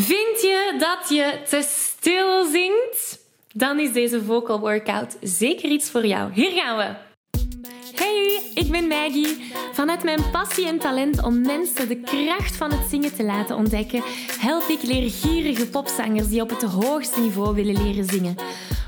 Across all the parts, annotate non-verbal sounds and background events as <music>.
Vind je dat je te stil zingt? Dan is deze vocal workout zeker iets voor jou. Hier gaan we. Hey, ik ben Maggie. Vanuit mijn passie en talent om mensen de kracht van het zingen te laten ontdekken, help ik leergierige popzangers die op het hoogste niveau willen leren zingen.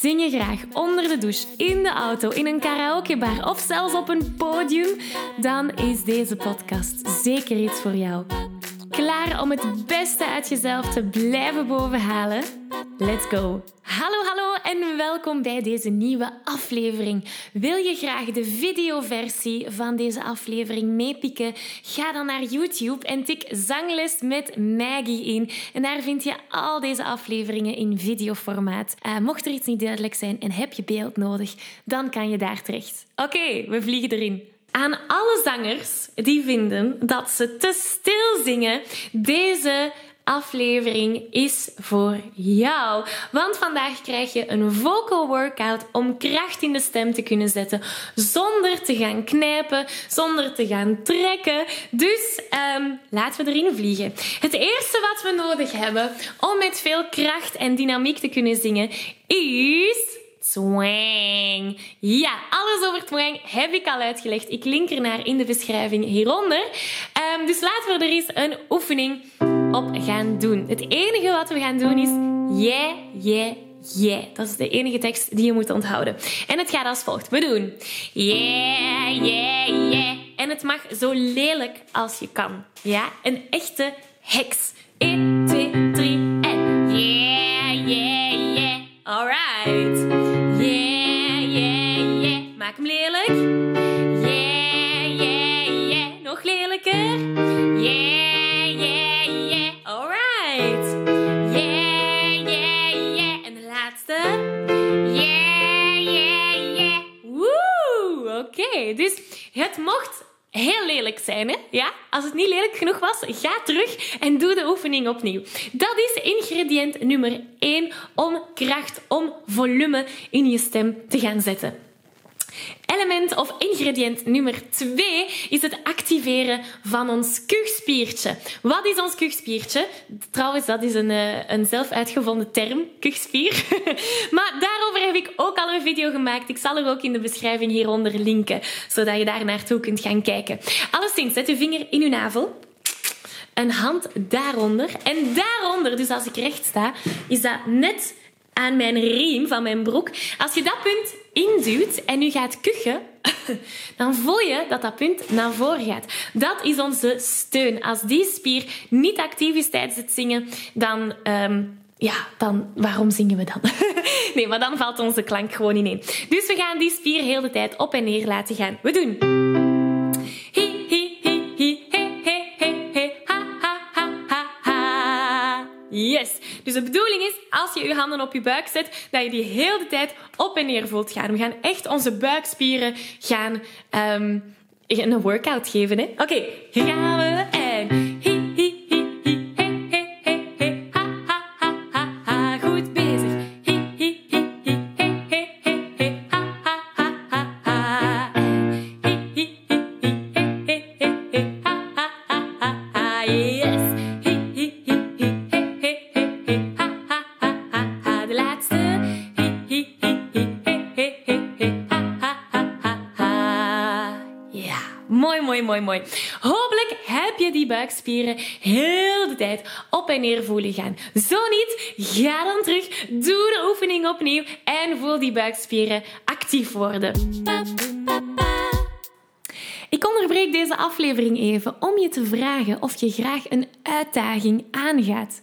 Zing je graag onder de douche, in de auto, in een karaokebar of zelfs op een podium? Dan is deze podcast zeker iets voor jou. Klaar om het beste uit jezelf te blijven bovenhalen? Let's go! Hallo, hallo en welkom bij deze nieuwe aflevering. Wil je graag de videoversie van deze aflevering meepikken? Ga dan naar YouTube en tik Zangles met Maggie in. En daar vind je al deze afleveringen in videoformaat. Uh, mocht er iets niet duidelijk zijn en heb je beeld nodig, dan kan je daar terecht. Oké, we vliegen erin. Aan alle zangers die vinden dat ze te stil zingen, deze aflevering is voor jou. Want vandaag krijg je een vocal workout om kracht in de stem te kunnen zetten zonder te gaan knijpen, zonder te gaan trekken. Dus um, laten we erin vliegen. Het eerste wat we nodig hebben om met veel kracht en dynamiek te kunnen zingen is Twang. Ja, alles over twang heb ik al uitgelegd. Ik link ernaar in de beschrijving hieronder. Um, dus laten we er eens een oefening op gaan doen. Het enige wat we gaan doen is yeah, yeah, yeah. Dat is de enige tekst die je moet onthouden. En het gaat als volgt. We doen yeah, yeah, yeah. En het mag zo lelijk als je kan. Ja, een echte heks. 1, 2, 3 en yeah, yeah, yeah. Alright. Yeah, yeah, yeah. Maak hem lelijk. Yeah, yeah, yeah. Nog lelijker. Yeah, dus het mocht heel lelijk zijn. Hè? Ja? Als het niet lelijk genoeg was, ga terug en doe de oefening opnieuw. Dat is ingrediënt nummer 1 om kracht, om volume in je stem te gaan zetten. Element of ingrediënt nummer 2 is het van ons kuchspiertje. Wat is ons kuchspiertje? Trouwens, dat is een, eh, een zelf uitgevonden term, kuchspier. <laughs> maar daarover heb ik ook al een video gemaakt. Ik zal er ook in de beschrijving hieronder linken, zodat je daar naartoe kunt gaan kijken. Alleszins, zet je vinger in je navel een hand daaronder. En daaronder, dus als ik recht sta, is dat net aan mijn riem van mijn broek. Als je dat punt induwt en nu gaat kuchen, <laughs> dan voel je dat dat punt naar voren gaat. Dat is onze steun. Als die spier niet actief is tijdens het zingen, dan... Um, ja, dan waarom zingen we dan? <laughs> nee, maar dan valt onze klank gewoon ineen. Dus we gaan die spier heel de tijd op en neer laten gaan. We doen. Dus de bedoeling is, als je je handen op je buik zet, dat je die heel de tijd op en neer voelt gaan. We gaan echt onze buikspieren gaan um, een workout geven. Oké, gaan we. Mooi, mooi, Hopelijk heb je die buikspieren heel de tijd op en neer voelen gaan. Zo niet, ga dan terug, doe de oefening opnieuw en voel die buikspieren actief worden. Ik onderbreek deze aflevering even om je te vragen of je graag een uitdaging aangaat.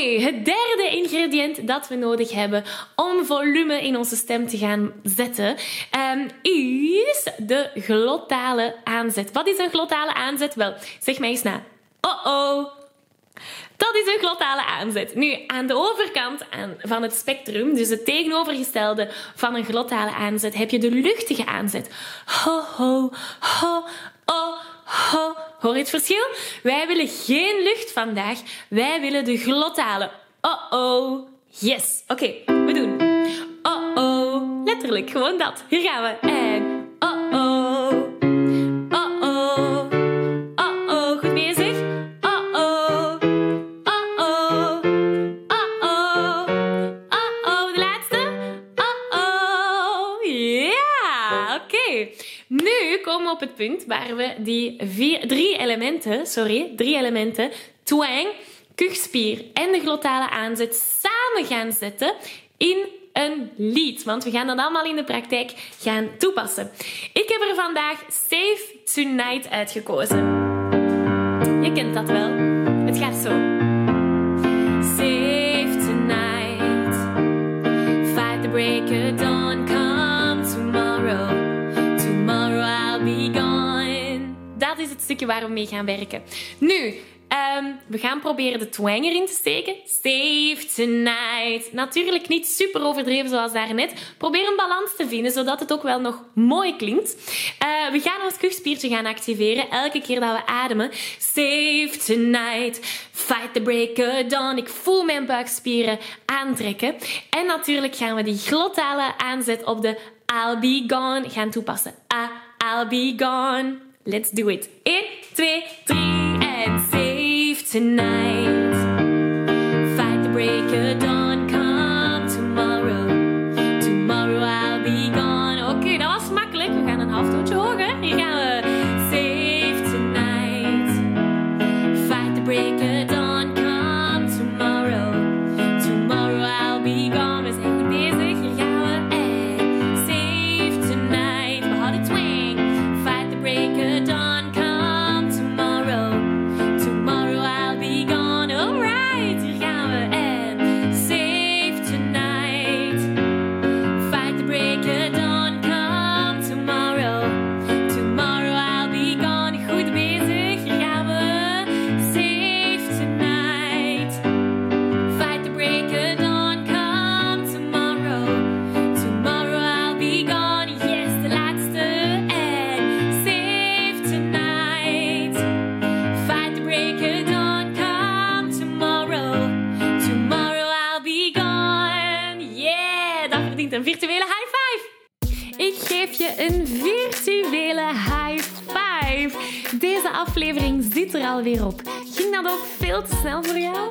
Het derde ingrediënt dat we nodig hebben om volume in onze stem te gaan zetten, um, is de glottale aanzet. Wat is een glottale aanzet? Wel, zeg mij eens na. Oh oh. Dat is een glottale aanzet. Nu, aan de overkant van het spectrum, dus het tegenovergestelde van een glottale aanzet, heb je de luchtige aanzet. Ho, ho, ho, oh, ho. Hoor je het verschil? Wij willen geen lucht vandaag. Wij willen de glottale. Oh-oh. Yes. Oké, we doen. Oh-oh. Letterlijk, gewoon dat. Hier gaan we. En Ja, oké. Nu komen we op het punt waar we die vier, drie elementen, sorry, drie elementen, twang, kuchspier en de glottale aanzet samen gaan zetten in een lied. Want we gaan dat allemaal in de praktijk gaan toepassen. Ik heb er vandaag Save Tonight uitgekozen. Je kent dat wel. Het gaat zo. Stukje waar we mee gaan werken. Nu, Um, we gaan proberen de twang erin te steken. Save tonight. Natuurlijk niet super overdreven zoals daarnet. Probeer een balans te vinden, zodat het ook wel nog mooi klinkt. Uh, we gaan ons kuchspiertje gaan activeren elke keer dat we ademen. Save tonight. Fight the break dawn. Ik voel mijn buikspieren aantrekken. En natuurlijk gaan we die glottale aanzet op de I'll be gone gaan toepassen. Ah, I'll be gone. Let's do it. 1, 2, 3 en save tonight. Virtuele high five. Deze aflevering zit er alweer op. Ging dat ook veel te snel voor jou?